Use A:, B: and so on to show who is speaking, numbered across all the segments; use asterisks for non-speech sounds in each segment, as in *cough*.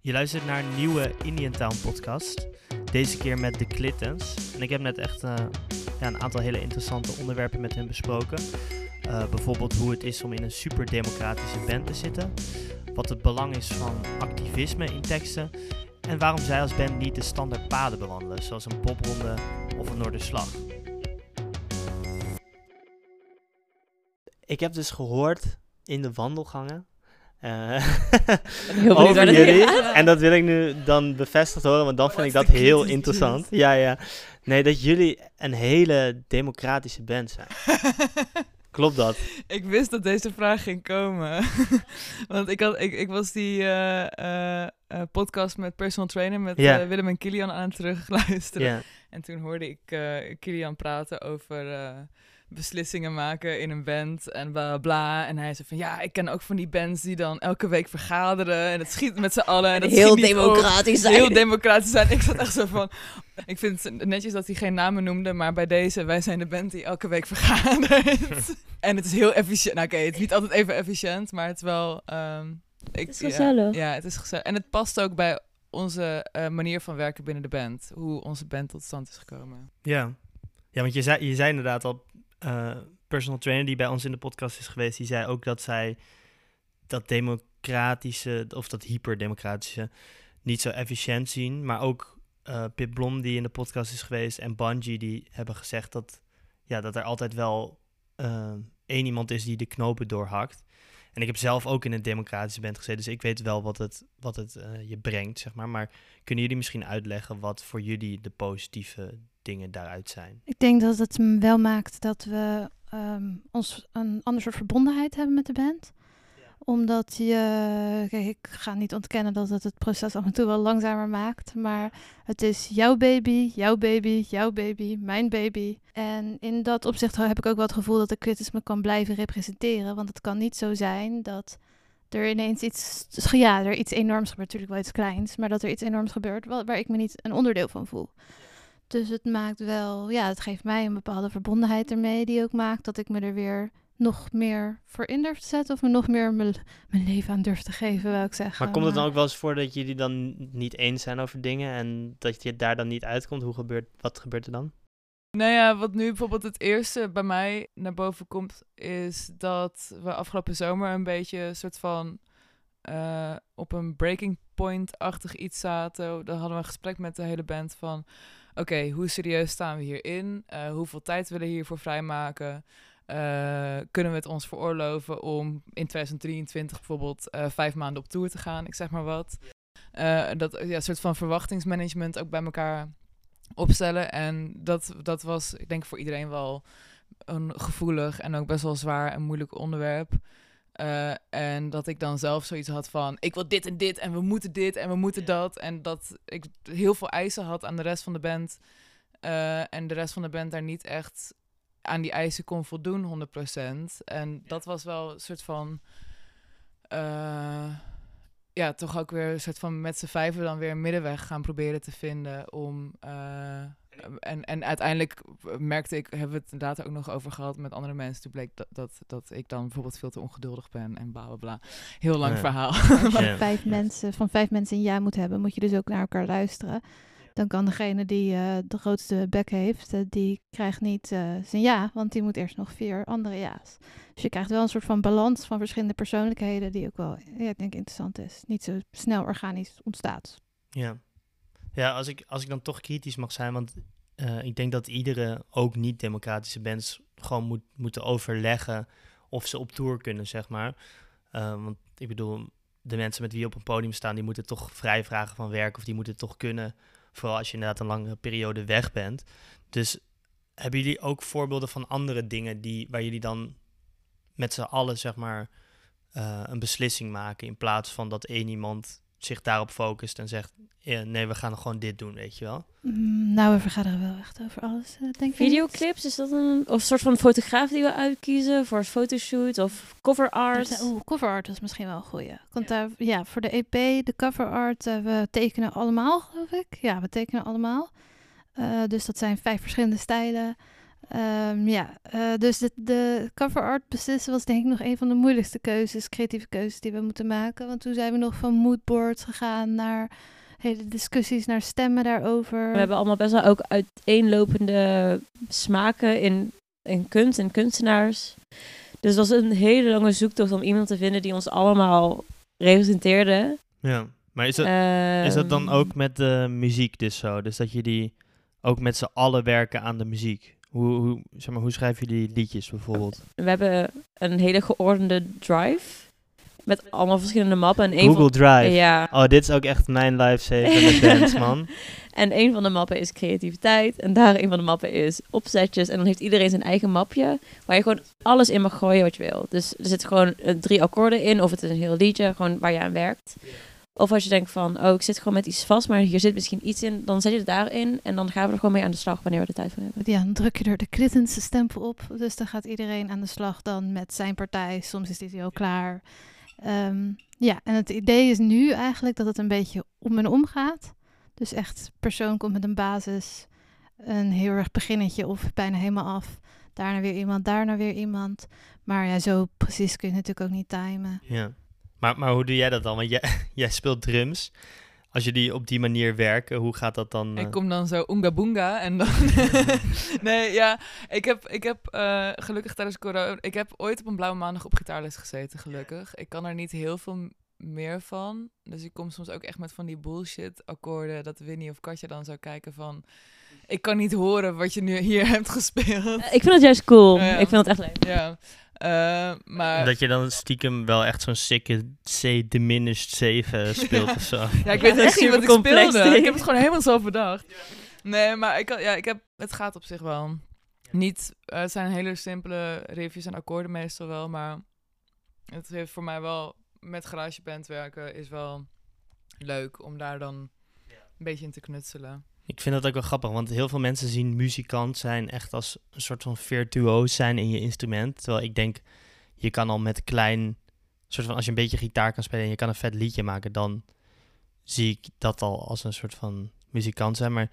A: Je luistert naar een nieuwe Indian Town podcast. Deze keer met de Clintons. En ik heb net echt uh, ja, een aantal hele interessante onderwerpen met hen besproken. Uh, bijvoorbeeld hoe het is om in een superdemocratische band te zitten. Wat het belang is van activisme in teksten. En waarom zij als band niet de standaard paden bewandelen, zoals een popronde of een Noorderslag. Ik heb dus gehoord in de wandelgangen *laughs* uh, over jullie. En dat wil ik nu dan bevestigd horen, want dan vind ik dat heel interessant. Ja, ja. Nee, dat jullie een hele democratische band zijn. *laughs* Klopt dat?
B: Ik wist dat deze vraag ging komen. *laughs* want ik, had, ik, ik was die uh, uh, podcast met personal trainer met yeah. Willem en Kilian aan het terugluisteren. Yeah. En toen hoorde ik Kilian praten over beslissingen maken in een band en bla bla. En hij zei van ja, ik ken ook van die bands die dan elke week vergaderen en het schiet met z'n allen. En,
C: dat heel democratisch zijn.
B: Heel democratisch zijn. Ik zat echt zo van, ik vind het netjes dat hij geen namen noemde, maar bij deze, wij zijn de band die elke week vergadert. *laughs* en het is heel efficiënt. Nou oké, okay, het is niet altijd even efficiënt, maar het is wel... Um,
C: ik, het is gezellig.
B: Ja, ja, het is gezellig. En het past ook bij onze uh, manier van werken binnen de band. Hoe onze band tot stand is gekomen.
A: Ja, ja want je zei, je zei inderdaad al uh, personal trainer die bij ons in de podcast is geweest, die zei ook dat zij dat democratische of dat hyperdemocratische niet zo efficiënt zien. Maar ook uh, Pip Blom die in de podcast is geweest en Bungie die hebben gezegd dat, ja, dat er altijd wel uh, één iemand is die de knopen doorhakt. En ik heb zelf ook in een democratische band gezeten, dus ik weet wel wat het, wat het je brengt, zeg maar. Maar kunnen jullie misschien uitleggen wat voor jullie de positieve dingen daaruit zijn?
D: Ik denk dat het wel maakt dat we um, ons een ander soort verbondenheid hebben met de band. Omdat je, kijk, ik ga niet ontkennen dat het het proces af en toe wel langzamer maakt. Maar het is jouw baby, jouw baby, jouw baby, mijn baby. En in dat opzicht heb ik ook wel het gevoel dat de kritisme kan blijven representeren. Want het kan niet zo zijn dat er ineens iets, ja, er iets enorms gebeurt, natuurlijk wel iets kleins, maar dat er iets enorms gebeurt waar, waar ik me niet een onderdeel van voel. Dus het maakt wel, ja, het geeft mij een bepaalde verbondenheid ermee, die ook maakt dat ik me er weer nog meer voor in durf te zetten of me nog meer mijn, mijn leven aan durf te geven, wil ik zeggen.
A: Maar komt het dan ook wel eens voor dat jullie dan niet eens zijn over dingen en dat je daar dan niet uitkomt? Hoe gebeurt, wat gebeurt er dan?
B: Nou ja, wat nu bijvoorbeeld het eerste bij mij naar boven komt, is dat we afgelopen zomer een beetje een soort van uh, op een breaking point-achtig iets zaten. Dan hadden we een gesprek met de hele band van oké, hoe serieus staan we hierin? Uh, hoeveel tijd willen we hiervoor vrijmaken? Uh, kunnen we het ons veroorloven om in 2023 bijvoorbeeld uh, vijf maanden op tour te gaan? Ik zeg maar wat. dat ja, soort van verwachtingsmanagement ook bij elkaar opstellen. En dat, dat was, ik denk, voor iedereen wel een gevoelig en ook best wel zwaar en moeilijk onderwerp. Uh, en dat ik dan zelf zoiets had van: ik wil dit en dit en we moeten dit en we moeten dat. En dat ik heel veel eisen had aan de rest van de band. Uh, en de rest van de band daar niet echt aan die eisen kon voldoen, 100%. En dat was wel een soort van. Uh, ja, toch ook weer een soort van met z'n vijven dan weer een middenweg gaan proberen te vinden om en, en uiteindelijk merkte ik, hebben we het inderdaad ook nog over gehad met andere mensen. Toen bleek dat, dat, dat ik dan bijvoorbeeld veel te ongeduldig ben en bla bla bla. Heel lang verhaal.
D: Als je *laughs* vijf mensen, van vijf mensen een ja moet hebben, moet je dus ook naar elkaar luisteren. Dan kan degene die uh, de grootste bek heeft, uh, die krijgt niet uh, zijn ja, want die moet eerst nog vier andere ja's. Dus je krijgt wel een soort van balans van verschillende persoonlijkheden, die ook wel, ja, ik denk, interessant is. Niet zo snel organisch ontstaat.
A: Ja. Ja, als ik, als ik dan toch kritisch mag zijn, want uh, ik denk dat iedere, ook niet-democratische bands, gewoon moet, moeten overleggen of ze op tour kunnen, zeg maar. Uh, want ik bedoel, de mensen met wie op een podium staan, die moeten toch vrij vragen van werk of die moeten toch kunnen. Vooral als je inderdaad een langere periode weg bent. Dus hebben jullie ook voorbeelden van andere dingen die, waar jullie dan met z'n allen, zeg maar, uh, een beslissing maken in plaats van dat één iemand zich daarop focust en zegt: ja, nee, we gaan gewoon dit doen, weet je wel?
D: Mm, nou, we vergaderen wel echt over alles, uh, denk
C: ik. Videoclips, is dat een, of soort van fotograaf die we uitkiezen voor een fotoshoot of cover art?
D: Oeh, cover art is misschien wel een goeie. Want daar, ja, voor de EP, de cover art, uh, we tekenen allemaal, geloof ik. Ja, we tekenen allemaal. Uh, dus dat zijn vijf verschillende stijlen. Ehm, ja, eh, dus de, de cover art beslissen was denk ik nog een van de moeilijkste keuzes, creatieve keuzes die we moeten maken. Want toen zijn we nog van moodboards gegaan naar hele discussies, naar stemmen daarover.
C: We hebben allemaal best wel ook uiteenlopende smaken in, in kunst en kunstenaars. Dus het was een hele lange zoektocht om iemand te vinden die ons allemaal representeerde.
A: Ja, maar is dat, is dat dan
C: Ehm,
A: ook met de muziek dus zo? Dus dat jullie ook met z'n allen werken aan de muziek? Hoe, hoe, zeg maar, hoe schrijven jullie liedjes bijvoorbeeld?
C: We hebben een hele geordende drive. Met allemaal verschillende mappen. En een
A: Google
C: van,
A: Drive.
C: Ja.
A: Oh, dit is ook echt mijn lifesaver met *laughs* bands, man.
C: En een van de mappen is creativiteit. En daar een van de mappen is opzetjes. En dan heeft iedereen zijn eigen mapje. Waar je gewoon alles in mag gooien wat je wil. Dus er zitten gewoon eh, drie akkoorden in. Of het is een heel liedje. Gewoon waar je aan werkt. Of als je denkt van, oh, ik zit gewoon met iets vast. Maar hier zit misschien iets in. Dan zet je het daarin. En dan gaan we er gewoon mee aan de slag wanneer we er tijd voor hebben.
D: Ja, dan druk je er de kritische stempel op. Dus dan gaat iedereen aan de slag dan met zijn partij. Soms is die al klaar. Ehm, ja, en het idee is nu eigenlijk dat het een beetje om en om gaat. Dus echt, persoon komt met een basis, een heel erg beginnetje of bijna helemaal af. Daarna weer iemand, daarna weer iemand. Maar ja, zo precies kun je het natuurlijk ook niet timen.
A: Ja. Maar, maar hoe doe jij dat dan? Want jij, *laughs* jij speelt drums. Als jullie op die manier werken, hoe gaat dat dan? eh?
B: Ik kom dan zo oonga boonga en dan... *laughs* nee, ja, ik heb, ik heb eh, gelukkig tijdens corona... Ik heb ooit op een blauwe maandag op gitaarles gezeten, gelukkig. Ik kan er niet heel veel meer van. Dus ik kom soms ook echt met van die bullshit akkoorden... dat Winnie of Katja dan zou kijken van... Ik kan niet horen wat je nu hier *laughs* hebt gespeeld.
C: Eh, ik vind het juist cool. Ik vind het echt leuk.
B: Ja, eh, maar...
A: Dat je dan stiekem wel echt zo'n sikke C diminished 7 *laughs* speelt of zo.
B: Ja, ik weet
C: is
B: echt niet wat ik speelde.
C: ding.
B: Ik heb het gewoon helemaal zelf bedacht. Nee, maar ik, ja, ik heb, het gaat op zich wel. Niet, eh, het zijn hele simpele riffjes en akkoorden meestal wel, maar het heeft voor mij wel met GarageBand werken is wel leuk om daar dan een beetje in te knutselen.
A: Ik vind dat ook wel grappig, want heel veel mensen zien muzikant zijn echt als een soort van virtuoos zijn in je instrument. Terwijl ik denk, je kan al met klein, soort van als je een beetje gitaar kan spelen en je kan een vet liedje maken, dan zie ik dat al als een soort van muzikant zijn. Maar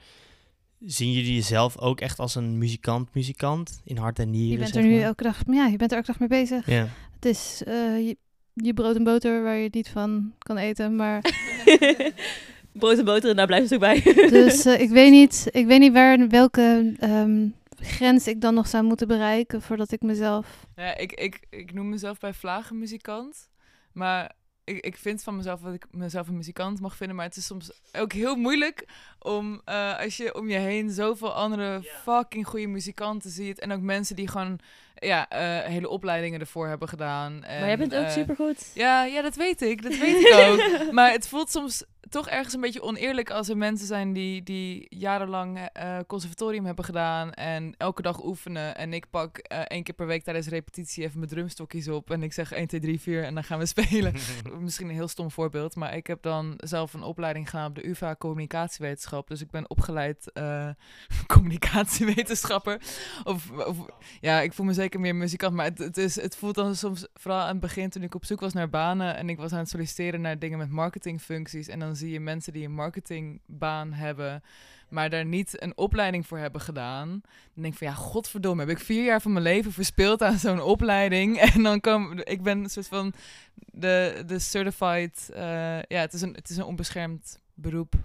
A: zien jullie jezelf ook echt als een muzikant, muzikant in hart en nieren?
D: Je bent
A: zeg
D: er nu
A: maar?
D: elke dag, ja, je bent er elke dag mee bezig.
A: Ja.
D: Het is eh, je, je brood en boter waar je niet van kan eten, maar *laughs*
C: Brood en boter en daar blijft het ook bij. *laughs*
D: Dus eh, ik, weet niet, ik weet niet waar, welke ehm, grens ik dan nog zou moeten bereiken voordat ik mezelf...
B: Ja, ik, ik, ik noem mezelf bij vlagen muzikant. Maar ik, ik vind van mezelf dat ik mezelf een muzikant mag vinden. Maar het is soms ook heel moeilijk om eh, als je om je heen zoveel andere fucking goede muzikanten ziet. En ook mensen die gewoon ja, eh, hele opleidingen ervoor hebben gedaan. En,
C: maar jij bent ook
B: eh,
C: supergoed.
B: Ja, ja, dat weet ik. Dat weet ik ook. *laughs* maar het voelt soms toch ergens een beetje oneerlijk als er mensen zijn die, die jarenlang eh, conservatorium hebben gedaan en elke dag oefenen. En ik pak eh, één keer per week tijdens repetitie even mijn drumstokjes op en ik zeg 1, 2, 3, 4 en dan gaan we *laughs* spelen. *laughs* Misschien een heel stom voorbeeld, maar ik heb dan zelf een opleiding gedaan op de UvA Communicatiewetenschap. Dus ik ben opgeleid eh, *laughs* communicatiewetenschapper. Of, of ja, ik voel me zeker meer muzikant, maar het, het, is, het voelt dan soms, vooral aan het begin toen ik op zoek was naar banen en ik was aan het solliciteren naar dingen met marketingfuncties en dan zie je mensen die een marketingbaan hebben, maar daar niet een opleiding voor hebben gedaan. Dan denk ik van ja, godverdomme, heb ik vier jaar van mijn leven verspild aan zo'n opleiding *laughs* en dan kom ik ben een soort van de, de certified, eh, ja, het is een, het is een onbeschermd beroep.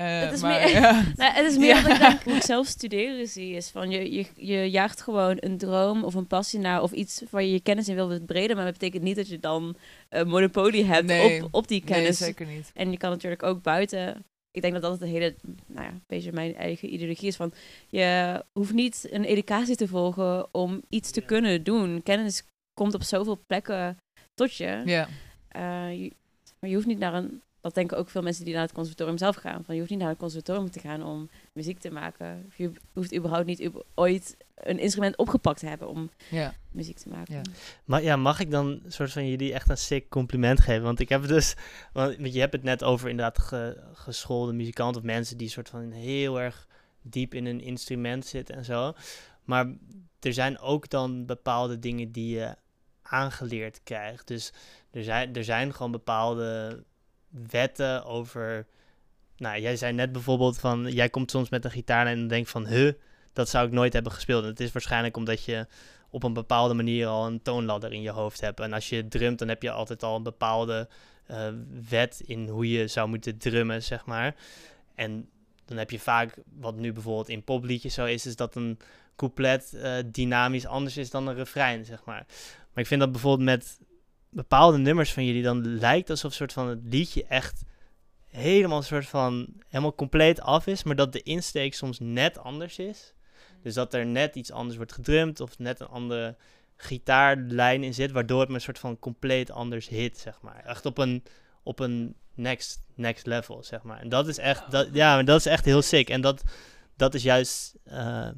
B: Eh,
C: Het is
B: maar,
C: meer-
B: ja. *laughs*
C: Nou, het is meer
B: Ja.
C: dat ik denk, hoe ik zelf studeren zie, is van je, je, je jaagt gewoon een droom of een passie naar of iets waar je je kennis in wil verbreden, maar dat betekent niet dat je dan een monopolie hebt
B: Nee.
C: op, op die
B: Nee,
C: kennis.
B: zeker niet.
C: En je kan natuurlijk ook buiten. Ik denk dat dat het een hele, nou ja, een beetje mijn eigen ideologie is van. Je hoeft niet een educatie te volgen om iets te kunnen doen. Kennis komt op zoveel plekken tot je.
B: Ja.
C: Eh, je maar je hoeft niet naar een. Dat denken ook veel mensen die naar het conservatorium zelf gaan. Van je hoeft niet naar het conservatorium te gaan om muziek te maken. Of Je hoeft überhaupt niet ooit een instrument opgepakt te hebben om
B: Ja.
C: muziek te maken.
B: Ja.
A: Maar ja, mag ik dan een soort van jullie echt een sick compliment geven? Want ik heb dus, want want je hebt het net over inderdaad ge- geschoolde muzikanten of mensen die soort van heel erg diep in een instrument zitten en zo. Maar er zijn ook dan bepaalde dingen die je aangeleerd krijgt. Dus er zijn, er zijn gewoon bepaalde wetten over. Nou, jij zei net bijvoorbeeld van, jij komt soms met een gitaar en dan denk van, huh, dat zou ik nooit hebben gespeeld. En het is waarschijnlijk omdat je op een bepaalde manier al een toonladder in je hoofd hebt. En als je drumt, dan heb je altijd al een bepaalde eh, wet in hoe je zou moeten drummen, zeg maar. En dan heb je vaak, wat nu bijvoorbeeld in popliedjes zo is, is dat een couplet eh, dynamisch anders is dan een refrein, zeg maar. Maar ik vind dat bijvoorbeeld met bepaalde nummers van jullie, dan lijkt alsof soort van het liedje echt helemaal een soort van helemaal compleet af is, maar dat de insteek soms net anders is. Dus dat er net iets anders wordt gedrumd of net een andere gitaarlijn in zit, waardoor het me een soort van compleet anders hit, zeg maar. Echt op een, op een next, next level, zeg maar. En dat is echt, dat, ja, maar dat is echt heel sick. En dat, dat is juist, eh,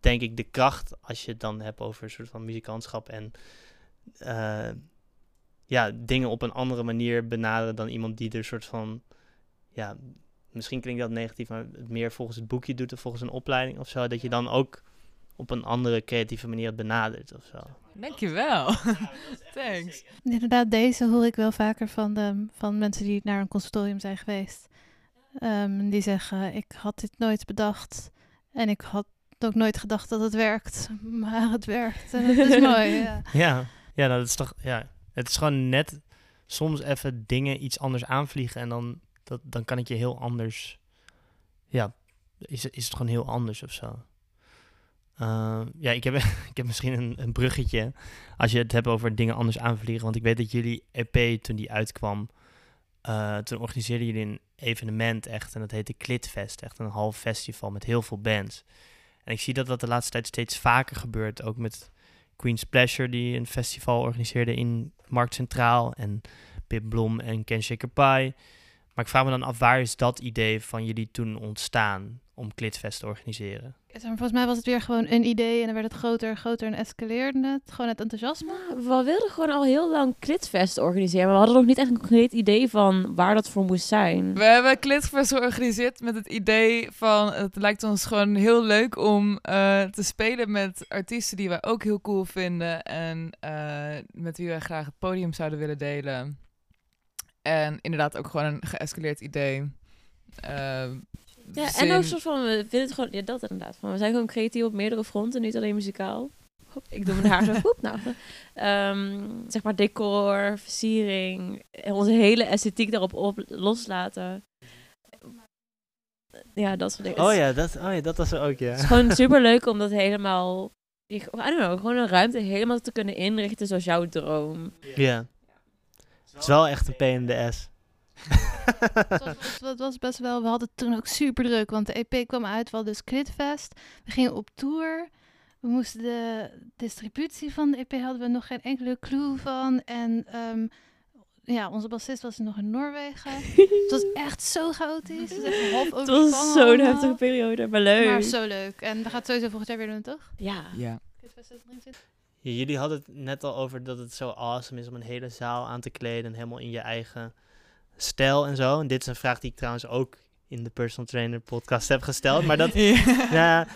A: denk ik, de kracht als je het dan hebt over een soort van muzikantschap en eh, ja, dingen op een andere manier benaderen dan iemand die er soort van, ja, misschien klinkt dat negatief, maar het meer volgens het boekje doet of volgens een opleiding of zo, dat je dan ook op een andere creatieve manier het benadert of zo.
B: Dankjewel. *laughs* Thanks.
D: Inderdaad, deze hoor ik wel vaker van, de, van mensen die naar een consultorium zijn geweest. Ehm, die zeggen, ik had dit nooit bedacht en ik had ook nooit gedacht dat het werkt, *laughs* maar het werkt en het is *laughs* mooi. Ja.
A: Ja, ja, nou, dat is toch, ja, het is gewoon net soms even dingen iets anders aanvliegen en dan, dat, dan kan het je heel anders, ja, is, is het gewoon heel anders of zo. Uh, ja, ik heb, *laughs* ik heb misschien een, een bruggetje als je het hebt over dingen anders aanvliegen. Want ik weet dat jullie EP, toen die uitkwam, uh, toen organiseerden jullie een evenement echt. En dat heette Klitfest, echt een half festival met heel veel bands. En ik zie dat dat de laatste tijd steeds vaker gebeurt. Ook met Queen's Pleasure, die een festival organiseerde in Markt Centraal. En Pip Blom en Ken Shaker Pie. Maar ik vraag me dan af, waar is dat idee van jullie toen ontstaan om Klitfest te organiseren?
D: Volgens mij was het weer gewoon een idee en dan werd het groter en groter en escaleerde het. Gewoon het enthousiasme.
C: We wilden gewoon al heel lang Klitfest organiseren, maar we hadden nog niet echt een concreet idee van waar dat voor moest zijn.
B: We hebben Klitfest georganiseerd met het idee van het lijkt ons gewoon heel leuk om uh, te spelen met artiesten die wij ook heel cool vinden en uh, met wie wij graag het podium zouden willen delen. En inderdaad ook gewoon een geëscaleerd idee. Uh,
C: ja, en ook soort van, we vinden het gewoon, ja, dat inderdaad. Van, we zijn gewoon creatief op meerdere fronten, niet alleen muzikaal. Hop, ik doe mijn haar zo *laughs* goed. Nou, um, zeg maar decor, versiering, onze hele esthetiek daarop op loslaten. Ja, dat soort dingen.
A: Oh ja, dat, oh ja, dat was er ook, ja.
C: Het is gewoon super leuk om dat helemaal, I don't know, gewoon een ruimte helemaal te kunnen inrichten zoals jouw droom.
A: Ja. Het is wel echt een in ass.
D: Het, was, was best wel, we hadden toen ook super druk, want de EP kwam uit, we hadden dus Klitfest. We gingen op tour. We moesten de distributie van de EP hadden we nog geen enkele clue van. En um, ja, onze bassist was nog in Noorwegen. *laughs* het was echt zo chaotisch. Het was,
C: het was zo'n heftige periode, maar leuk.
D: Maar zo leuk. En we gaan het sowieso volgend jaar weer doen, toch?
C: Ja.
B: ja.
A: Jullie hadden het net al over dat het zo awesome is om een hele zaal aan te kleden en helemaal in je eigen stijl en zo. En dit is een vraag die ik trouwens ook in de personal trainer podcast heb gesteld. Maar dat, *laughs* *laughs* ja.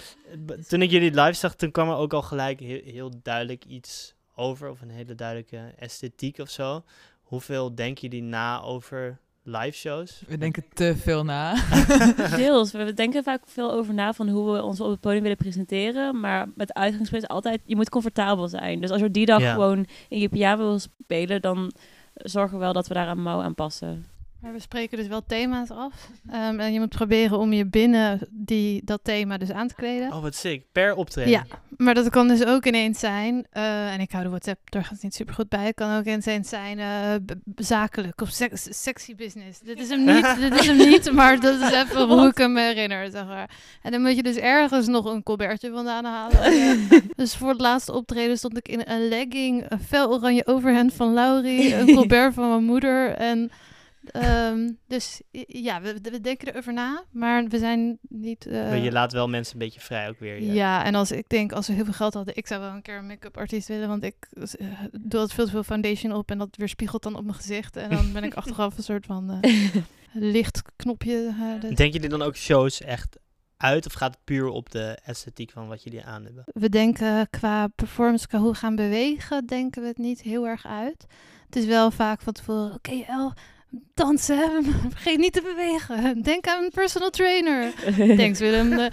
A: toen ik jullie live zag, toen kwam er ook al gelijk heel, heel, duidelijk iets over. Of een hele duidelijke esthetiek of zo. Hoeveel denken jullie na over live shows?
B: We denken te veel na. *laughs*
C: Deels. We denken vaak veel over na van hoe we ons op het podium willen presenteren. Maar met uitgangspunt is altijd, je moet comfortabel zijn. Dus als je die dag ja. gewoon in je pyjama wil spelen, dan zorgen we wel dat we daar aan mouw aan passen.
D: Maar we spreken dus wel thema's af. Um, en je moet proberen om je binnen die, dat thema dus aan te kleden.
A: Oh, wat sick. Per optreden.
D: Ja, maar dat kan dus ook ineens zijn. Uh, en ik hou de WhatsApp doorgaans niet super goed bij. Het kan ook ineens zijn uh, zakelijk of seks, sexy business. Dit is hem *laughs* niet, dit is hem niet, maar dat is even hoe ik hem herinner. Zeg maar. En dan moet je dus ergens nog een colbertje vandaan halen. *laughs* dus voor het laatste optreden stond ik in een legging, een fel oranje overhemd van Laurie, een *laughs* colbert van mijn moeder en... Um, dus ja, we, we, denken erover na, maar we zijn niet... Uh...
A: Je laat wel mensen een beetje vrij ook weer.
D: Ja. ja, en als ik denk, als we heel veel geld hadden, ik zou wel een keer een make-up artiest willen, want ik uh, doe altijd veel te veel foundation op en dat weerspiegelt dan op mijn gezicht. En dan ben ik *laughs* achteraf een soort van *laughs* uh, lichtknopje.
A: Denk jullie dan ook shows echt uit of gaat het puur op de esthetiek van wat jullie aan hebben?
D: We denken qua performance, qua hoe we gaan bewegen, denken we het niet heel erg uit. Het is wel vaak van tevoren, oké okay, El, dansen, *laughs* vergeet niet te bewegen. Denk aan een personal trainer. *laughs* Thanks Willem.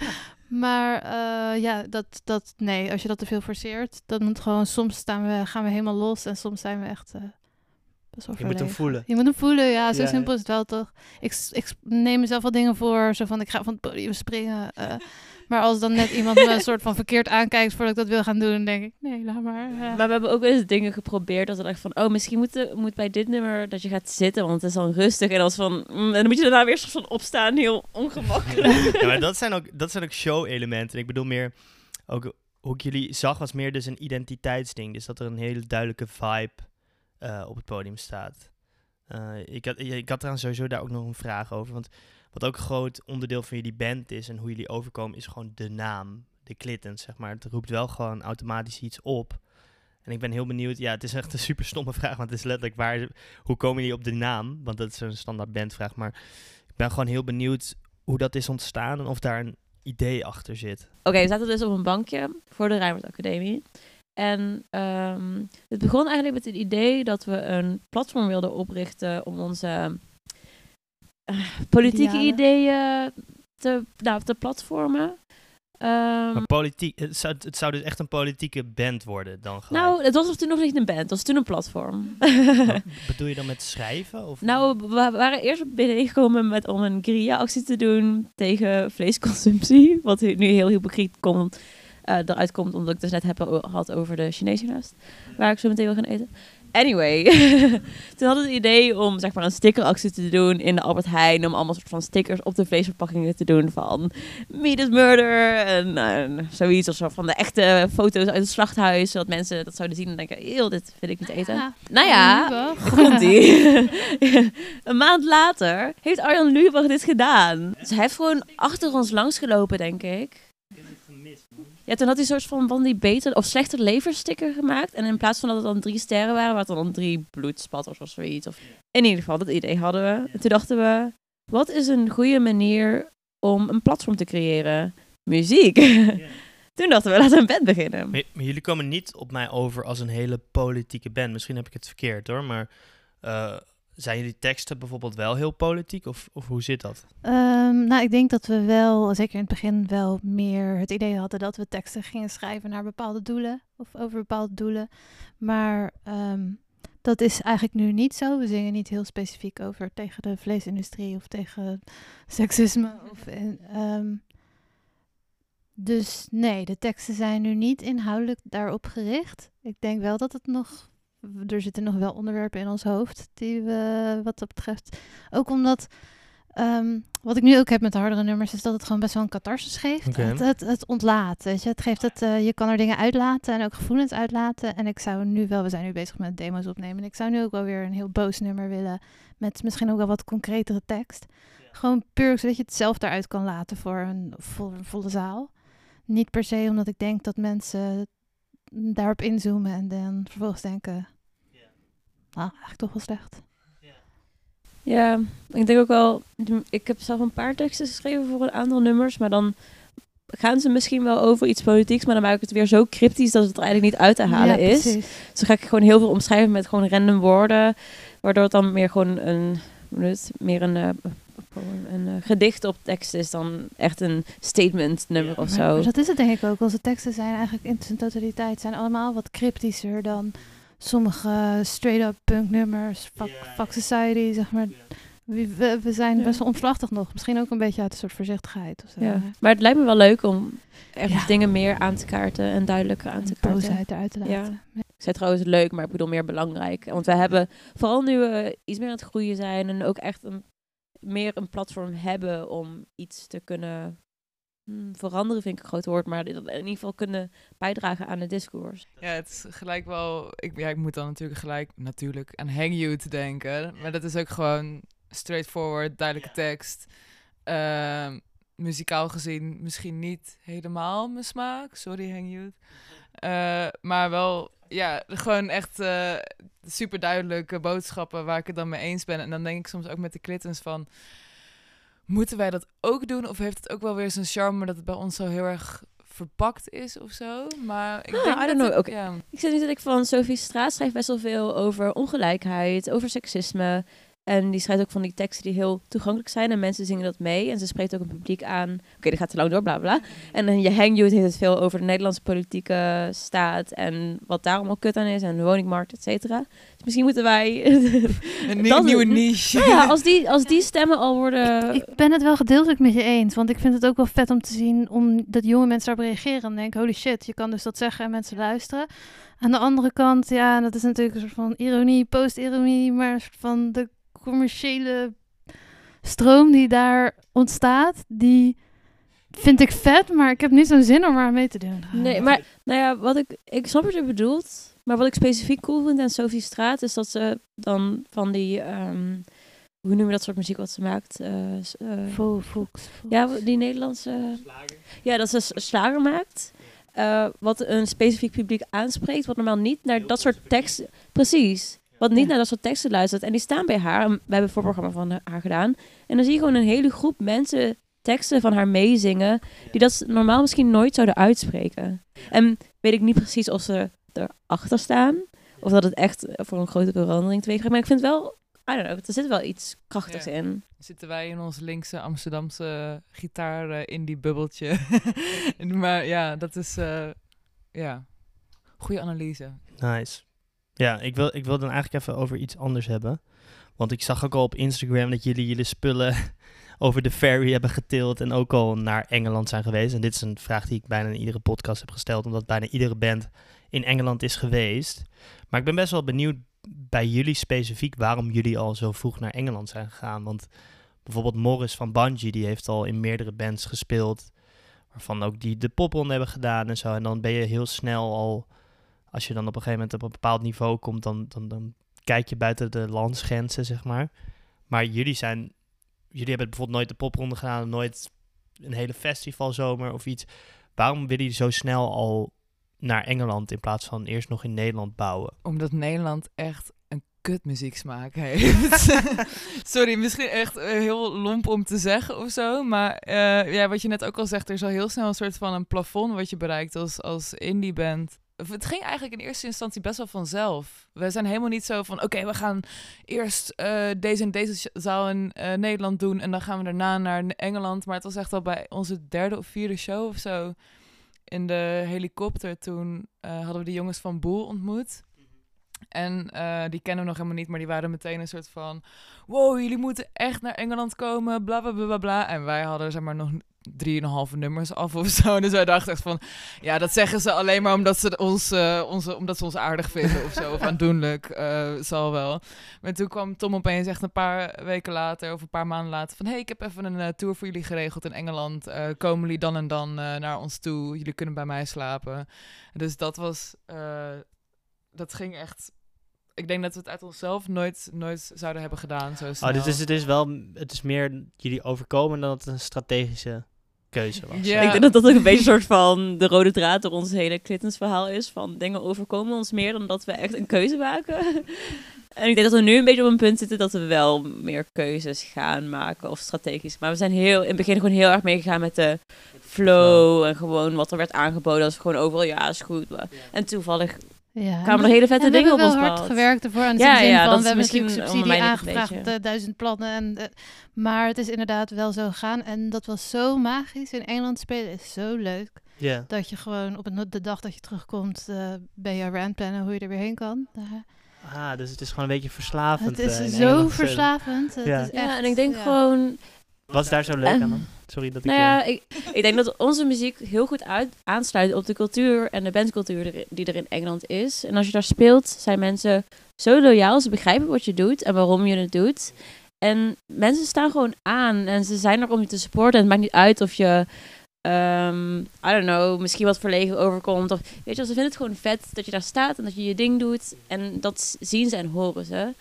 D: Maar eh, ja, dat, dat, nee, als je dat te veel forceert, dan moet gewoon, soms staan we, gaan we helemaal los en soms zijn we echt eh best wel
A: Je moet hem voelen.
D: Je moet hem voelen, ja, zo
A: Ja,
D: simpel is het wel toch. Ik, ik neem mezelf wel dingen voor, zo van ik ga van het podium springen. eh, maar als dan net iemand me *laughs* een soort van verkeerd aankijkt voordat ik dat wil gaan doen, dan denk ik, nee, laat maar. ja.
C: Maar we hebben ook wel eens dingen geprobeerd dat we dachten van, oh, misschien moet, de- moet bij dit nummer dat je gaat zitten, want het is dan rustig. En als van, mm, en dan moet je daarna weer soort van opstaan, heel ongemakkelijk. *laughs*
A: Ja, maar dat zijn ook, dat zijn ook show-elementen. Ik bedoel meer, ook hoe ik jullie zag, was meer dus een identiteitsding. Dus dat er een hele duidelijke vibe eh, op het podium staat. Eh, ik, had, ik had trouwens sowieso daar ook nog een vraag over. Want wat ook een groot onderdeel van jullie band is en hoe jullie overkomen, is gewoon de naam. De Clintons, zeg maar. Het roept wel gewoon automatisch iets op. En ik ben heel benieuwd. Ja, het is echt een super stomme vraag. Want het is letterlijk waar. Hoe komen jullie op de naam? Want dat is een standaard bandvraag. Maar ik ben gewoon heel benieuwd hoe dat is ontstaan en of daar een idee achter zit.
C: Oké, we zaten dus op een bankje voor de Rijnmond Academie. En ehm, het begon eigenlijk met het idee dat we een platform wilden oprichten om onze politieke
D: Idealen.
C: ideeën te, nou, te platformen. Ehm,
A: maar politiek, het zou, het zou dus echt een politieke band worden dan gelijk.
C: nou, het was toen nog niet een band, het was toen een platform. *laughs* *laughs*
A: Bedoel je dan met schrijven? Of
C: Nou, we we waren eerst binnengekomen met om een guerrilla-actie te doen tegen vleesconsumptie. Wat nu heel hypocriet komt, eh, eruit komt, omdat ik dus net heb had over de Chinese nest. Waar ik zo meteen wil gaan eten. Anyway, *laughs* toen hadden we het idee om zeg maar een stickeractie te doen in de Albert Heijn. Om allemaal soort van stickers op de vleesverpakkingen te doen van meat is murder. En zoiets of zo van de echte foto's uit het slachthuis. Zodat mensen dat zouden zien en denken, eeuw, dit wil ik niet eten.
D: Ja,
C: Nou ja,
D: nu wel.
C: daar komt ie. *laughs* *laughs* een maand later heeft Arjan Lubach dit gedaan. Dus hij heeft gewoon achter ons langs gelopen, denk ik. Ja, toen had hij een soort van, van die beter of slechter leversticker gemaakt. En in plaats van dat het dan drie sterren waren, waren het dan drie bloedspatters of zoiets. Of... In ieder geval, dat idee hadden we. En toen dachten we, wat is een goede manier om een platform te creëren? Muziek. *laughs* toen dachten we, laten we een band beginnen.
A: Maar, maar jullie komen niet op mij over als een hele politieke band. Misschien heb ik het verkeerd hoor, maar eh, zijn jullie teksten bijvoorbeeld wel heel politiek? Of, of hoe zit dat?
D: Ehm, nou, ik denk dat we wel, zeker in het begin, wel meer het idee hadden dat we teksten gingen schrijven naar bepaalde doelen of over bepaalde doelen. Maar ehm, dat is eigenlijk nu niet zo. We zingen niet heel specifiek over tegen de vleesindustrie of tegen seksisme. Of, ehm, dus nee, de teksten zijn nu niet inhoudelijk daarop gericht. Ik denk wel dat het nog. Er zitten nog wel onderwerpen in ons hoofd die we wat dat betreft. Ook omdat. ehm, wat ik nu ook heb met de hardere nummers, is dat het gewoon best wel een catharsis geeft. Het, het, het ontlaat. Weet je? Het geeft eh, je kan er dingen uitlaten en ook gevoelens uitlaten. En ik zou nu wel, we zijn nu bezig met demo's opnemen. En ik zou nu ook wel weer een heel boos nummer willen. Met misschien ook wel wat concretere tekst. Gewoon puur zodat je het zelf daaruit kan laten voor een vo- volle zaal. Niet per se omdat ik denk dat mensen daarop inzoomen en dan vervolgens denken. Nou, eigenlijk toch wel slecht.
C: Ja, ik denk ook wel. Ik heb zelf een paar teksten geschreven voor een aantal nummers, maar dan gaan ze misschien wel over iets politieks, maar dan maak ik het weer zo cryptisch dat het er eigenlijk niet uit te halen
D: Ja,
C: is.
D: precies.
C: Dus dan ga ik gewoon heel veel omschrijven met gewoon random woorden, waardoor het dan meer gewoon een, meer een, eh, een eh, gedicht op tekst is dan echt een statement nummer of
D: Maar,
C: zo.
D: maar dat is het denk ik ook. Onze teksten zijn eigenlijk in zijn totaliteit zijn allemaal wat cryptischer dan sommige straight-up punk nummers, fuck, fuck society, zeg maar. We, we, we zijn best wel omslachtig nog. Misschien ook een beetje uit een soort voorzichtigheid of zo.
C: Ja. Maar het lijkt me wel leuk om echt
D: Ja.
C: dingen meer aan te kaarten en duidelijker aan te
D: En
C: kaarten.
D: boosheid eruit te laten.
C: Ja. Ik zei trouwens leuk, maar ik bedoel meer belangrijk. Want we hebben, vooral nu we iets meer aan het groeien zijn en ook echt een, meer een platform hebben om iets te kunnen hmm, veranderen, vind ik een groot woord, maar in ieder geval kunnen bijdragen aan de discours.
B: Ja, het is gelijk wel. Ik, ja, ik moet dan natuurlijk gelijk natuurlijk aan Hang You te denken. Maar dat is ook gewoon straightforward, duidelijke tekst. Ehm, muzikaal gezien misschien niet helemaal mijn smaak. Sorry, Hang You. Eh, maar wel, ja, gewoon echt eh, super duidelijke boodschappen waar ik het dan mee eens ben. En dan denk ik soms ook met de klittens van. Moeten wij dat ook doen? Of heeft het ook wel weer zijn charme dat het bij ons zo heel erg verpakt is of zo? Maar ik
C: Ah,
B: denk
C: I don't
B: dat
C: know.
B: het-
C: Oké.
B: ja.
C: Ik zeg niet dat ik van Sophie Straat schrijf best wel veel over ongelijkheid, over seksisme. En die schrijft ook van die teksten die heel toegankelijk zijn. En mensen zingen dat mee. En ze spreekt ook een publiek aan. Oké, dat gaat te lang door, bla bla. En dan je Hangyout heeft het veel over de Nederlandse politieke staat. En wat daar allemaal kut aan is. En de woningmarkt, et cetera. Dus misschien moeten wij... *laughs*
B: Een
C: Dat-
B: nieuwe niche.
C: Nou ja, als die, als die stemmen al worden...
D: Ik ben het wel gedeeltelijk met je eens. Want ik vind het ook wel vet om te zien om dat jonge mensen daarop reageren. En denken, holy shit, je kan dus dat zeggen en mensen luisteren. Aan de andere kant, ja, dat is natuurlijk een soort van ironie, post-ironie. Maar een soort van de commerciële stroom die daar ontstaat, die vind ik vet. Maar ik heb niet zo'n zin om er aan mee te doen.
C: Nee, maar nou ja, wat ik, ik snap wat je bedoelt. Maar wat ik specifiek cool vind aan Sophie Straat is dat ze dan van die, ehm, hoe noem je dat soort muziek wat ze maakt?
D: Vol, volks,
C: ja, die Nederlandse. Ja, dat ze slager maakt. eh, wat een specifiek publiek aanspreekt, wat normaal niet naar dat soort teksten. Precies. Wat niet
D: Ja.
C: naar dat soort teksten luistert. En die staan bij haar. We hebben een voorprogramma van haar gedaan. En dan zie je gewoon een hele groep mensen teksten van haar meezingen. Die dat normaal misschien nooit zouden uitspreken. En weet ik niet precies of ze erachter staan. Of dat het echt voor een grote verandering teweeg. Maar ik vind wel, I don't know, er zit wel iets krachtigs
B: Ja.
C: in.
B: Zitten wij in ons linkse Amsterdamse gitaar eh, in die bubbeltje. *laughs* *laughs* maar ja, dat is... eh, ja, goede analyse.
A: Nice. Ja, ik wil, ik wil dan eigenlijk even over iets anders hebben. Want ik zag ook al op Instagram dat jullie jullie spullen *laughs* over de ferry hebben getild en ook al naar Engeland zijn geweest. En dit is een vraag die ik bijna in iedere podcast heb gesteld, omdat bijna iedere band in Engeland is geweest. Maar ik ben best wel benieuwd bij jullie specifiek waarom jullie al zo vroeg naar Engeland zijn gegaan. Want bijvoorbeeld Morris van Bungie, die heeft al in meerdere bands gespeeld, waarvan ook die de popronde hebben gedaan en zo. En dan ben je heel snel al als je dan op een gegeven moment op een bepaald niveau komt, dan, dan, dan kijk je buiten de landsgrenzen, zeg maar. Maar jullie zijn, jullie hebben bijvoorbeeld nooit de popronde gedaan, nooit een hele festivalzomer of iets. Waarom willen jullie zo snel al naar Engeland in plaats van eerst nog in Nederland bouwen?
B: Omdat Nederland echt een kutmuzieksmaak heeft. *laughs* Sorry, misschien echt eh, heel lomp om te zeggen of zo. Maar eh, ja, wat je net ook al zegt, er is al heel snel een soort van een plafond wat je bereikt als, als indie band. Het ging eigenlijk in eerste instantie best wel vanzelf. We zijn helemaal niet zo van, oké, we gaan eerst eh, deze en deze zaal in eh, Nederland doen en dan gaan we daarna naar Engeland. Maar het was echt al bij onze derde of vierde show of zo in de helikopter. Toen eh, hadden we de jongens van Boel ontmoet. En die kennen we nog helemaal niet, maar die waren meteen een soort van... Wow, jullie moeten echt naar Engeland komen, bla bla bla bla. En wij hadden zeg maar nog drieënhalve nummers af of zo. *laughs* Dus wij dachten echt van... Ja, dat zeggen ze alleen maar omdat ze ons, eh, onze, omdat ze ons aardig vinden of zo. Of *laughs* aandoenlijk, eh, zal wel. Maar toen kwam Tom opeens echt een paar weken later... of een paar maanden later van... hey, ik heb even een eh, tour voor jullie geregeld in Engeland. Komen jullie dan en dan naar ons toe? Jullie kunnen bij mij slapen. Dus dat was... dat ging echt... Ik denk dat we het uit onszelf nooit, nooit zouden hebben gedaan. Zo snel.
A: Oh, dus het is wel, het is meer jullie overkomen dan dat het een strategische keuze was.
B: Ja.
C: Ik denk dat dat ook een beetje een soort van de rode draad door ons hele Clintons-verhaal is. Van dingen overkomen ons meer dan dat we echt een keuze maken. *laughs* en ik denk dat we nu een beetje op een punt zitten dat we wel meer keuzes gaan maken of strategisch. Maar we zijn heel, in het begin gewoon heel erg meegegaan met de flow en gewoon wat er werd aangeboden. Dat is gewoon overal, ja, is goed. En toevallig
D: Ja,
C: kwamen er hele vette
D: en we
C: dingen op
D: hebben
C: ons
D: wel hard
C: pad.
D: gewerkt ervoor. En
C: Ja,
D: ja, zin
C: ja,
D: van,
C: dat
D: we hebben
C: misschien
D: natuurlijk subsidie aangevraagd, eh, duizend plannen. En, eh, maar het is inderdaad wel zo gegaan. En dat was zo magisch. In Engeland spelen is zo leuk.
A: Ja.
D: Dat je gewoon op de dag dat je terugkomt, eh ben je aan het plannen hoe je er weer heen kan. Daar-
A: Ah, dus het is gewoon een beetje verslavend.
D: het is zo verslavend. Het
A: Ja.
D: is
C: Ja, en ik denk
D: ja.
C: gewoon,
A: Wat is daar zo leuk
C: Eh,
A: aan dan? Sorry dat ik...
C: Nou
A: eh,
C: ja, ik, ik denk dat onze muziek heel goed uit, aansluit op de cultuur en de bandcultuur die er in Engeland is. En als je daar speelt, zijn mensen zo loyaal. Ze begrijpen wat je doet en waarom je het doet. En mensen staan gewoon aan en ze zijn er om je te supporten. En het maakt niet uit of je, ehm, I don't know, misschien wat verlegen overkomt. Of, weet je, ze vinden het gewoon vet dat je daar staat en dat je je ding doet. En dat zien ze en horen ze.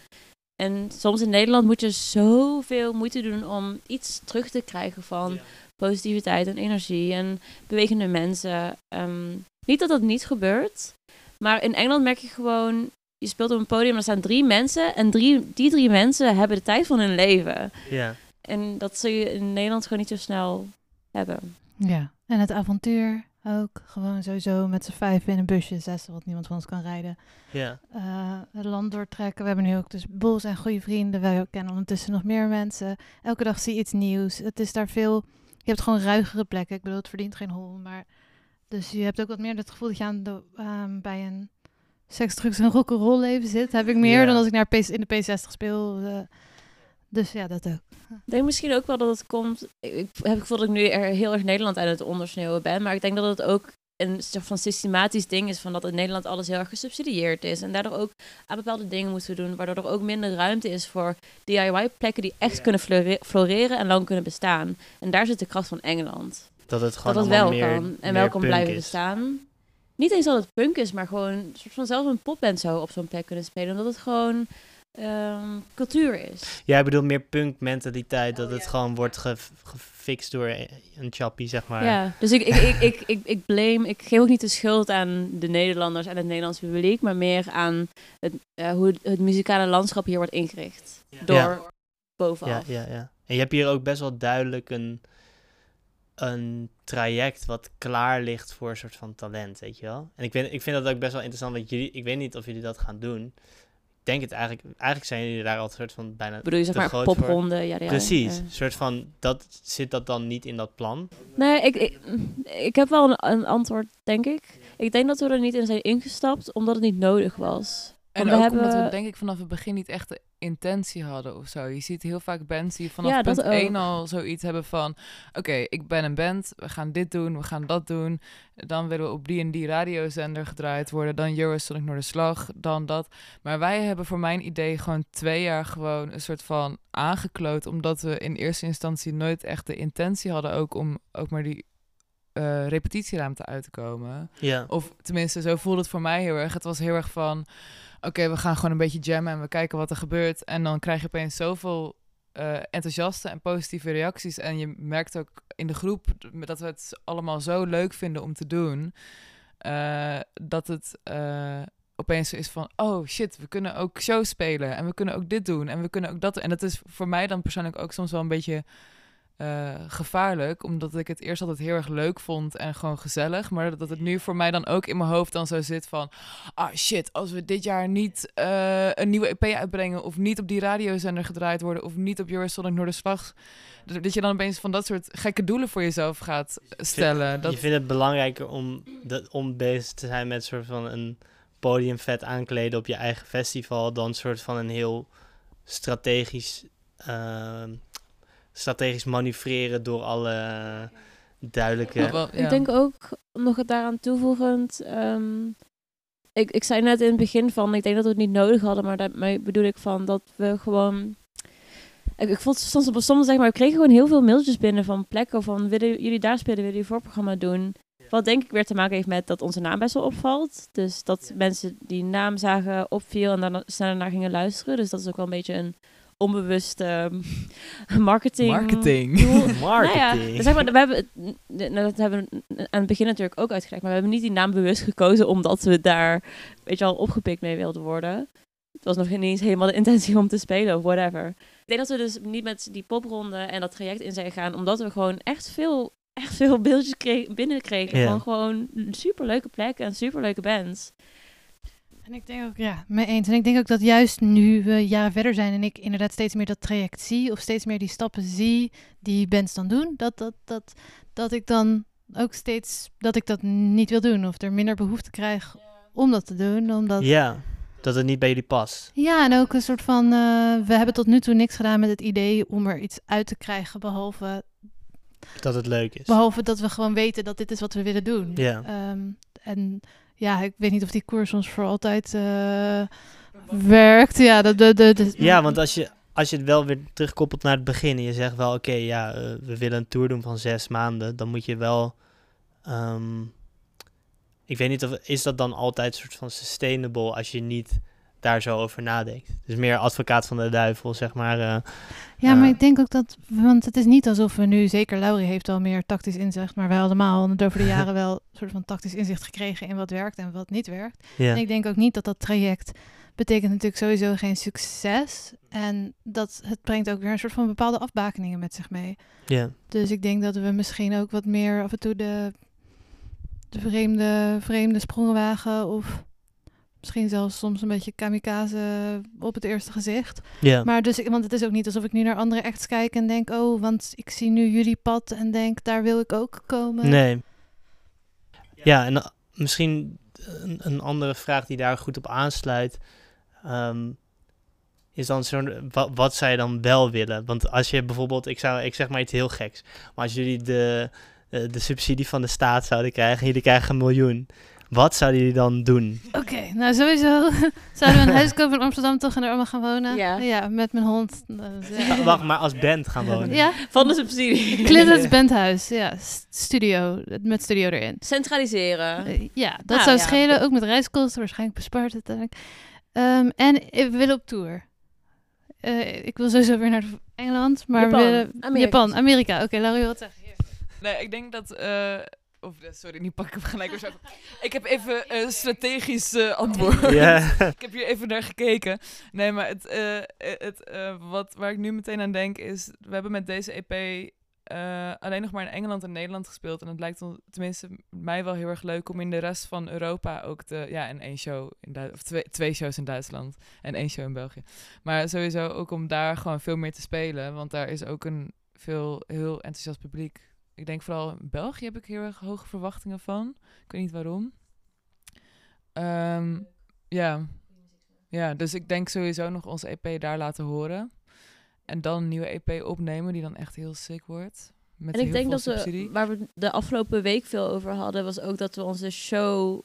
C: En soms in Nederland moet je zoveel moeite doen om iets terug te krijgen van positiviteit en energie en bewegende mensen. Ehm, niet dat dat niet gebeurt, maar in Engeland merk je gewoon, je speelt op een podium en er staan drie mensen en drie, die drie mensen hebben de tijd van hun leven.
A: Ja.
C: En dat zul je in Nederland gewoon niet zo snel hebben.
D: Ja, en het avontuur. Ook. Gewoon sowieso met z'n vijf in een busje, zes, wat niemand van ons kan rijden.
A: Ja.
D: Eh, het land doortrekken. We hebben nu ook dus Bol zijn goede vrienden. Wij kennen ondertussen nog meer mensen. Elke dag zie je iets nieuws. Het is daar veel... Je hebt gewoon ruigere plekken. Ik bedoel, het verdient geen hol, maar... Dus je hebt ook wat meer het gevoel dat je aan de, ehm, bij een seks, drugs en rock'n'roll leven zit. Heb ik meer
A: Ja.
D: dan als ik naar P, in de P60 speel. eh. Dus ja, dat ook.
C: Ik denk misschien ook wel dat het komt. Ik, heb het gevoel dat ik nu er heel erg Nederland aan het ondersneeuwen ben. Maar ik denk dat het ook een soort van systematisch ding is. Van dat in Nederland alles heel erg gesubsidieerd is. En daardoor ook aan bepaalde dingen moeten doen. Waardoor er ook minder ruimte is voor DIY-plekken die echt kunnen flore- floreren en lang kunnen bestaan. En daar zit de kracht van Engeland.
A: Dat het gewoon
C: dat het wel
A: meer,
C: kan. En wel kan blijven
A: is.
C: bestaan. Niet eens dat het punk is, maar gewoon een soort van zelf een popband zou op zo'n plek kunnen spelen. Omdat het gewoon ehm, cultuur is.
A: Ja, ik bedoel meer punk mentaliteit. Dat
C: Oh,
A: het gewoon wordt ge- gefixt door een chappie, zeg maar.
C: Ja, dus ik, ik, ik, ik, ik, ik blame, ik geef ook niet de schuld aan de Nederlanders en het Nederlands publiek, maar meer aan het, eh, hoe het, het muzikale landschap hier wordt ingericht. Door
A: Ja.
C: bovenaf.
A: Ja, ja, ja. En je hebt hier ook best wel duidelijk een, een traject wat klaar ligt voor een soort van talent, weet je wel. En ik, vind ik vind dat ook best wel interessant, want jullie, ik weet niet of jullie dat gaan doen. Ik denk het eigenlijk, eigenlijk zijn jullie daar al een soort van bijna...
C: Bedoel je zeg maar popronde? Ja, ja,
A: Precies,
C: ja.
A: een soort van, dat, zit dat dan niet in dat plan?
C: Nee, ik, ik, ik heb wel een, een antwoord, denk ik. Ik denk dat we er niet in zijn ingestapt, omdat het niet nodig was.
B: En
C: Want
B: ook
C: we
B: omdat we
C: hebben-
B: denk ik vanaf het begin niet echt de intentie hadden of zo. Je ziet heel vaak bands die vanaf
C: Ja,
B: punt
C: ook.
B: 1 al zoiets hebben van... Oké, ik ben een band, we gaan dit doen, we gaan dat doen. Dan willen we op die en die radiozender gedraaid worden. Dan Eurosonic Noorderslag, dan dat. Maar wij hebben voor mijn idee gewoon twee jaar gewoon een soort van aangekloot. Omdat we in eerste instantie nooit echt de intentie hadden ook om ook maar die eh, repetitieruimte uit te komen.
A: Ja.
B: Of tenminste, zo voelde het voor mij heel erg. Het was heel erg van, oké, we gaan gewoon een beetje jammen en we kijken wat er gebeurt. En dan krijg je opeens zoveel eh, enthousiaste en positieve reacties. En je merkt ook in de groep dat we het allemaal zo leuk vinden om te doen. eh, dat het eh, opeens is van, oh shit, we kunnen ook shows spelen. En we kunnen ook dit doen. En we kunnen ook dat. En dat is voor mij dan persoonlijk ook soms wel een beetje eh, gevaarlijk. Omdat ik het eerst altijd heel erg leuk vond en gewoon gezellig. Maar dat het nu voor mij dan ook in mijn hoofd dan zo zit van... Ah shit, als we dit jaar niet eh, een nieuwe EP uitbrengen... of niet op die radiozender gedraaid worden... of niet op Eurosonic Noorderslag... dat dat je dan opeens van dat soort gekke doelen voor jezelf gaat stellen. Dat,
A: Je vindt het belangrijker om, de, om bezig te zijn met soort van een podium vet aankleden op je eigen festival... dan soort van een heel strategisch... ehm, strategisch manoeuvreren door alle duidelijke...
B: Ja, wel, ja.
C: Ik denk ook, nog het daaraan toevoegend... ehm, ik, ik zei net in het begin van, ik denk dat we het niet nodig hadden, maar daarmee bedoel ik van dat we gewoon... Ik, ik vond soms, soms zeg maar, we kregen gewoon heel veel mailtjes binnen van plekken van, willen jullie daar spelen, willen jullie voorprogramma doen? Wat denk ik weer te maken heeft met dat onze naam best wel opvalt. Dus dat mensen die naam zagen opviel en dan sneller naar gingen luisteren. Dus dat is ook wel een beetje een onbewuste ehm, *laughs* marketing.
B: Marketing.
C: doel. *laughs*
A: Marketing.
C: Nou ja, zeg maar, we hebben, het- n- dat hebben we aan het begin natuurlijk ook uitgelegd, maar we hebben niet die naam bewust gekozen omdat we daar, weet je wel, opgepikt mee wilden worden. Het was nog niet eens helemaal de intentie om te spelen of whatever. Ik denk dat we dus niet met die popronde en dat traject in zijn gegaan, omdat we gewoon echt veel, echt veel beeldjes kre- binnenkregen
A: Ja.
C: van gewoon superleuke plekken en superleuke bands.
D: En ik denk ook, ja, mee eens. En ik denk ook dat juist nu we jaren verder zijn en ik inderdaad steeds meer dat traject zie, of steeds meer die stappen zie die bands dan doen, dat, dat, dat, dat ik dan ook steeds, dat ik dat niet wil doen. Of er minder behoefte krijg om dat te doen. Omdat, ja.
A: Ja, dat het niet bij jullie past.
D: en ook een soort van, eh, we hebben tot nu toe niks gedaan met het idee om er iets uit te krijgen, behalve,
A: Dat het leuk is.
D: behalve dat we gewoon weten dat dit is wat we willen doen.
A: Ja.
D: Ehm, en ja, ik weet niet of die koers ons voor altijd eh, werkt. Ja, de,
A: Ja, want als je, als je het wel weer terugkoppelt naar het begin en je zegt wel, oké, ja, eh, we willen een tour doen van zes maanden, dan moet je wel, ehm, ik weet niet of, is dat dan altijd een soort van sustainable als je niet daar zo over nadenkt? Dus meer advocaat van de duivel, zeg maar. eh,
D: Ja, maar
A: Eh.
D: ik denk ook dat, want het is niet alsof we nu, zeker Laurie heeft al meer tactisch inzicht, maar wij allemaal hebben over de jaren *laughs* wel een soort van tactisch inzicht gekregen in wat werkt en wat niet werkt. En ik denk ook niet dat dat traject betekent natuurlijk sowieso geen succes. En dat het brengt ook weer een soort van bepaalde afbakeningen met zich mee.
A: ja.
D: Dus ik denk dat we misschien ook wat meer af en toe de de vreemde, vreemde sprongenwagen of misschien zelfs soms een beetje kamikaze op het eerste gezicht. Maar dus, ik- want het is ook niet alsof ik nu naar andere acts kijk en denk, oh, want ik zie nu jullie pad en denk, daar wil ik ook komen.
A: Nee. Ja, en uh, misschien een, een andere vraag die daar goed op aansluit. ehm, is dan zo'n. Wat, wat zou je dan wel willen? Want als je bijvoorbeeld. Ik, zou, ik zeg maar iets heel geks. Maar als jullie de, de, de subsidie van de staat zouden krijgen. en jullie krijgen een miljoen. Wat zouden jullie dan doen?
D: Oké, nou sowieso *laughs* zouden we een *laughs* huis kopen in Amsterdam toch en er allemaal gaan wonen.
C: Ja.
D: met mijn hond. Ja.
A: Wacht, maar als band gaan wonen.
D: Ja,
C: Van de subsidie.
D: Clintons *laughs* Bandhuis. Ja, studio. Met studio erin.
C: Centraliseren.
D: Eh, ja, dat
C: Ah,
D: zou
C: ja.
D: schelen. Ook met reiskosten, waarschijnlijk bespaard uiteindelijk. Ehm, en we willen op tour. Eh, ik wil sowieso weer naar Engeland, maar
C: Japan.
D: we willen...
C: Amerika.
D: Japan, Amerika. Oké, Larry wil wat zeggen. Hier.
B: Nee, ik denk dat... eh, of, eh, sorry, nu pak ik hem gelijk zo. Ik heb even een strategisch eh, antwoord. *laughs* Ik heb hier even naar gekeken. Nee, maar het, eh, eh, het, wat, waar ik nu meteen aan denk is... We hebben met deze EP alleen nog maar in Engeland en Nederland gespeeld. En het lijkt ons, tenminste mij wel heel erg leuk... om in de rest van Europa ook te... Ja, in één show in Duitsland... Of twee, twee shows in Duitsland en één show in België. Maar sowieso ook om daar gewoon veel meer te spelen. Want daar is ook een veel heel enthousiast publiek. Ik denk vooral in België heb ik heel erg hoge verwachtingen van. Ik weet niet waarom. Ehm, ja. ja, dus ik denk sowieso nog onze EP daar laten horen. En dan een nieuwe EP opnemen die dan echt heel sick wordt. Met
C: En ik denk dat we, waar we de afgelopen week veel over hadden, was ook dat we onze show,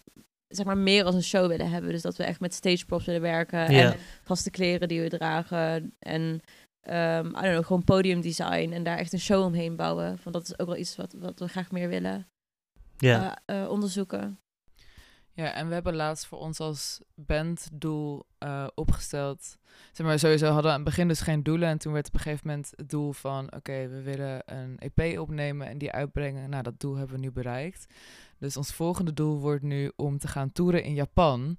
C: zeg maar, meer als een show willen hebben. Dus dat we echt met stage props willen werken
A: Ja.
C: en vaste kleren die we dragen en, ehm I don't know, gewoon podiumdesign en daar echt een show omheen bouwen. Want dat is ook wel iets wat, wat we graag meer willen
A: ja.
C: eh, eh, onderzoeken.
B: Ja, en we hebben laatst voor ons als banddoel eh opgesteld. Zeg maar, sowieso hadden we aan het begin dus geen doelen. En toen werd op een gegeven moment het doel van... Oké, we willen een EP opnemen en die uitbrengen. Nou, dat doel hebben we nu bereikt. Dus ons volgende doel wordt nu om te gaan toeren in Japan.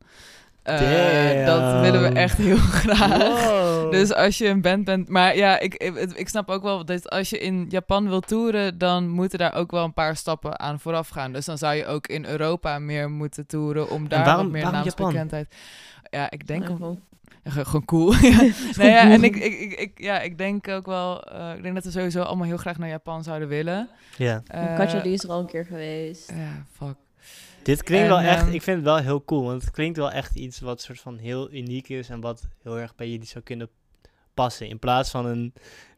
B: Eh, dat willen we echt heel *laughs* graag.
A: Wow.
B: Dus als je een band bent... Maar ja, ik, ik, ik snap ook wel dat als je in Japan wil toeren... dan moeten daar ook wel een paar stappen aan vooraf gaan. Dus dan zou je ook in Europa meer moeten toeren... om daar
A: waarom-
B: wat meer naamsbekendheid... Ja, ik denk...
C: Gewoon-
B: ja, ge- gewoon cool. *laughs* *laughs* ja. Nee, ja, en ik, ik, ik, ik- ja, ik denk ook wel... eh, ik denk dat we sowieso allemaal heel graag naar Japan zouden willen.
A: ja.
B: Eh,
C: Katja die is er al een keer geweest.
B: Ja, fuck.
A: Dit klinkt
B: En,
A: wel echt,
B: ehm,
A: ik vind het wel heel cool, want het klinkt wel echt iets wat soort van heel uniek is en wat heel erg bij jullie zou kunnen passen. In plaats van een,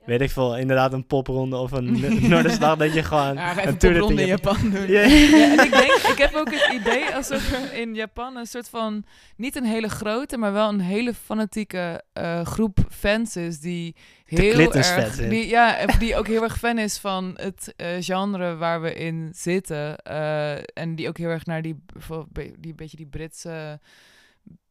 A: weet ik veel, inderdaad een popronde of een no- *laughs* Noorderslag, dat je gewoon
B: Ja,
A: een
B: even
A: tour
B: een ronde in
A: Japan.
B: Japan doen. *laughs*
A: Ja.
B: Ja, en ik denk, ik heb ook het idee alsof er in Japan een soort van, niet een hele grote, maar wel een hele fanatieke eh, groep fans is die heel erg, die, ja, en die ook heel erg fan is van het eh, genre waar we in zitten. eh, en die ook heel erg naar die, die beetje die Britse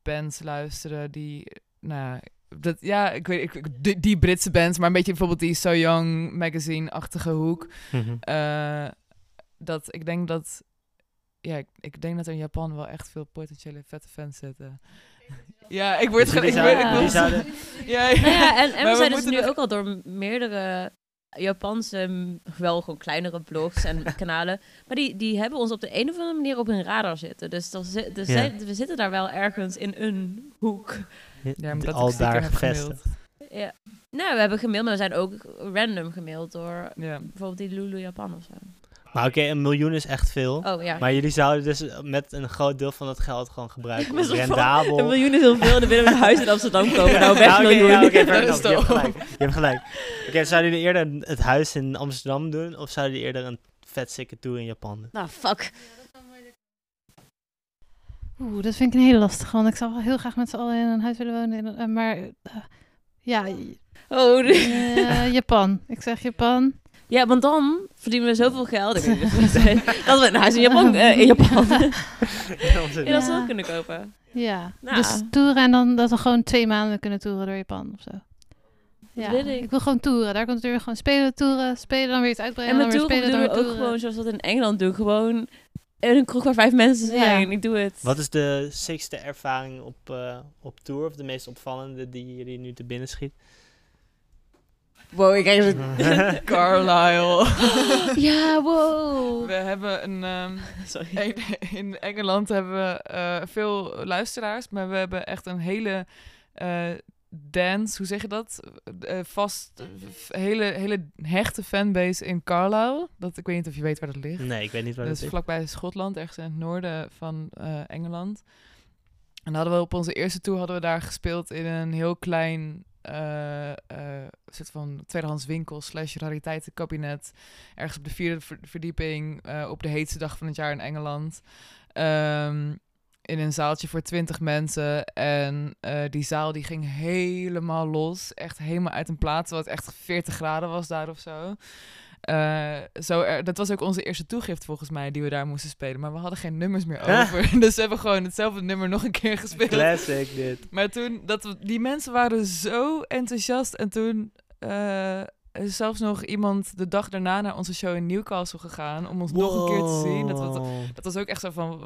B: bands luisteren, die, nou, dat, ja, ik weet, ik, die, die Britse bands, maar een beetje bijvoorbeeld die So Young magazine-achtige hoek.
A: Mhm.
B: Eh, dat ik denk dat. Ja, ik, ik denk dat er in Japan wel echt veel potentiële vette fans zitten. Ja, ik word
A: Dus zouden- zouden- *laughs*
B: ja, ja.
C: Nou ja, en, we zijn dus nu ook al door meerdere Japanse, wel gewoon kleinere blogs en *laughs* kanalen. Maar die, die hebben ons op de een of andere manier op hun radar zitten. Dus, er zi- er
A: Ja.
C: zijn- we zitten daar wel ergens in een hoek.
B: Ja, maar dat
A: al daar
B: heb
A: gevestigd.
C: Ja. Nou, we hebben gemaild, maar we zijn ook random gemaild door
B: Ja.
C: bijvoorbeeld die Lulu Japan of zo.
A: Maar oké, een miljoen is echt veel.
C: Oh ja.
A: Maar jullie zouden dus met een groot deel van dat geld gewoon gebruiken
C: Best wel
A: rendabel...
C: Een miljoen is heel veel en dan willen we een huis in Amsterdam *laughs* komen. Nou, weg
A: Ja, oké,
C: miljoen. *laughs*
A: ja,
B: Dat
A: Je gelijk. Je hebt gelijk. Oké, zouden jullie eerder het huis in Amsterdam doen of zouden jullie eerder een vet sikke tour in Japan doen?
C: Nou, fuck.
D: Oeh, dat vind ik een hele lastige, want ik zou wel heel graag met z'n allen in een huis willen wonen. in- eh, maar eh, ja,
C: Oh, de-
D: eh, Japan. Ik zeg Japan.
C: Ja, want dan verdienen we zoveel geld. *laughs* Dat we een huis in Japan, *laughs* eh, in Japan *laughs* in Amsterdam
D: Ja.
C: kunnen kopen.
D: Ja,
C: Nou.
D: dus toeren en dan dat we gewoon twee maanden kunnen toeren door Japan of zo. Ja,
C: wil ik.
D: ik wil gewoon toeren. Daar komt het weer gewoon spelen, toeren, spelen, dan weer iets uitbrengen,
C: En
D: dan
C: met
D: weer
C: toeren
D: spelen,
C: doen
D: dan
C: we ook
D: toeren.
C: gewoon zoals we dat in Engeland doen. Gewoon in een kroeg waar vijf mensen
D: Ja.
C: zijn. Ik doe het.
A: Wat is de sixte ervaring op, eh, op tour of de meest opvallende die jullie nu te binnen schiet?
C: Wow, ik krijg het. *laughs*
B: Carlisle. *laughs*
C: ja, wow.
B: We hebben een... ehm, *laughs*
C: Sorry.
B: in, in Engeland hebben we eh, veel luisteraars, maar we hebben echt een hele eh, dance, hoe zeg je dat? Eh, vast, f- hele, hele hechte fanbase in Carlisle. Dat, ik weet niet of je weet waar dat ligt.
A: Nee, ik weet niet waar
B: Dat
A: dat
B: is vlakbij Schotland, ergens in het noorden van eh, Engeland. En hadden we op onze eerste tour hadden we daar gespeeld in een heel klein eh, eh, soort van tweedehands winkel slash rariteitenkabinet. Ergens op de vierde ver- verdieping eh, op de heetste dag van het jaar in Engeland. Ehm, in een zaaltje voor twintig mensen. En eh, die zaal die ging helemaal los. Echt helemaal uit een plaat. Terwijl het echt 40 graden was daar of zo. Eh, zo er, dat was ook onze eerste toegift volgens mij die we daar moesten spelen. Maar we hadden geen nummers meer over. *laughs* dus we hebben gewoon hetzelfde nummer nog een keer gespeeld.
A: Classic dit.
B: Maar toen, dat, die mensen waren zo enthousiast. En toen eh, is zelfs nog iemand de dag daarna naar onze show in Newcastle gegaan. Om ons nog een keer te zien. Dat was, dat was ook echt zo van...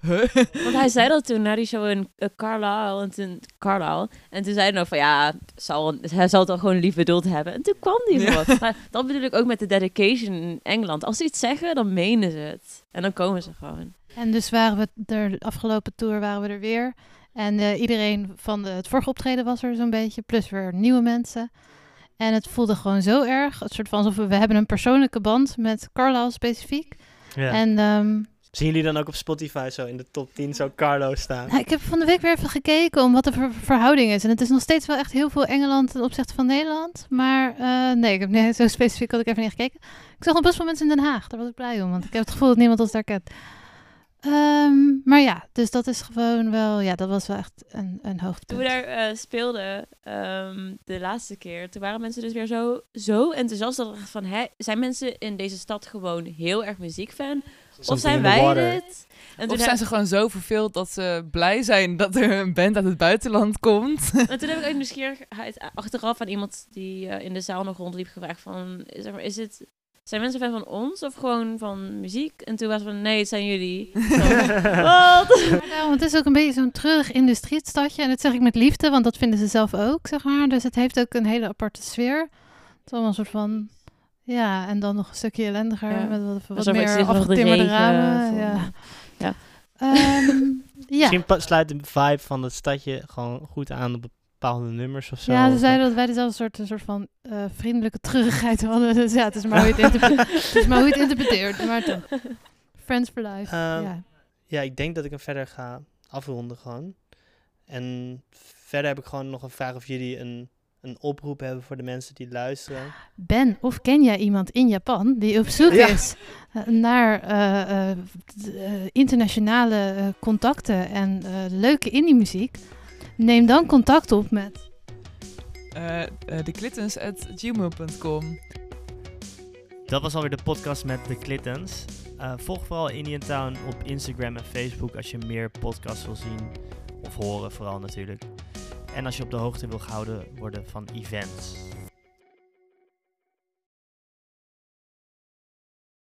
B: *laughs*
C: Want hij zei dat toen na die show in uh, Carlisle. En toen, Carlisle. En toen zei hij nog van ja, zal, hij zal het wel gewoon lief bedoeld hebben. En toen kwam die
B: Ja.
C: wat. Maar dat bedoel ik ook met de dedication in Engeland. Als ze iets zeggen, dan menen ze het. En dan komen ze gewoon.
D: En dus waren we er, de afgelopen tour waren we er weer. En eh, iedereen van de, het vorige optreden was er zo'n beetje, plus weer nieuwe mensen. En het voelde gewoon zo erg, het soort van alsof we, we hebben een persoonlijke band met Carlisle specifiek.
A: Ja.
D: En ehm,
A: Zien jullie dan ook op Spotify zo in de top 10 zo Carlo staan?
D: nou, ik heb van de week weer even gekeken om wat de ver- verhouding is. En het is nog steeds wel echt heel veel Engeland ten opzichte van Nederland. Maar eh, nee, ik heb nee, *laughs* zo specifiek had ik even niet gekeken. Ik zag nog best wel mensen in Den Haag, daar was ik blij om. Want ik heb het gevoel dat niemand ons daar kent. Ehm, maar ja, dus dat is gewoon wel, ja, dat was wel echt een, een
C: Toen
D: hoogtepunt.
C: we daar eh, speelden ehm, de laatste keer, toen waren mensen dus weer zo, zo enthousiast. Dat van, hè, zijn mensen in deze stad gewoon heel erg muziekfan? Of zijn wij dit? En
B: Of
C: toen,
B: zijn
C: heb,
B: ze gewoon zo verveeld dat ze blij zijn dat er een band uit het buitenland komt? *laughs*
C: en toen heb ik uit nieuwsgierigheid achteraf aan iemand die eh, in de zaal nog rondliep gevraagd van, zeg maar, is het... Zijn mensen fan van ons of gewoon van muziek? En toen was het van, nee, het zijn jullie. *laughs* *laughs* Wat?
D: Daarom, het is ook een beetje zo'n treurig industriestadje. En dat zeg ik met liefde, want dat vinden ze zelf ook, zeg maar. Dus het heeft ook een hele aparte sfeer. Het is allemaal een soort van... Ja, en dan nog een stukje ellendiger.
C: Ja.
D: Met wat, wat meer afgetimmerde ramen.
C: van-
D: Ja. *laughs*
C: Ja.
D: Ehm, ja.
A: Misschien sluit de vibe van het stadje gewoon goed aan op bepaalde nummers of zo.
D: ja, ze zeiden dat wij dezelfde soort, een soort van eh, vriendelijke treurigheid hadden. *laughs* Dus ja, het is maar hoe je het, *laughs* het, is maar hoe je het interpreteert. Maar toch. Friends for life.
A: Ehm,
D: ja.
A: Ja, ik denk dat ik hem verder ga afronden gewoon. En verder heb ik gewoon nog een vraag of jullie een, een oproep hebben voor de mensen die luisteren.
D: Ben, of ken jij iemand in Japan die op zoek
A: Ja.
D: is eh, naar d- eh, internationale contacten en leuke indie-muziek? Neem dan contact op met.
B: Eh eh, theklittens.gmail.com
A: Dat was alweer de podcast met de Clintons. Eh, volg vooral Indian Town op Instagram en Facebook als je meer podcasts wil zien. Of horen vooral natuurlijk. En als je op de hoogte wil gehouden worden van events.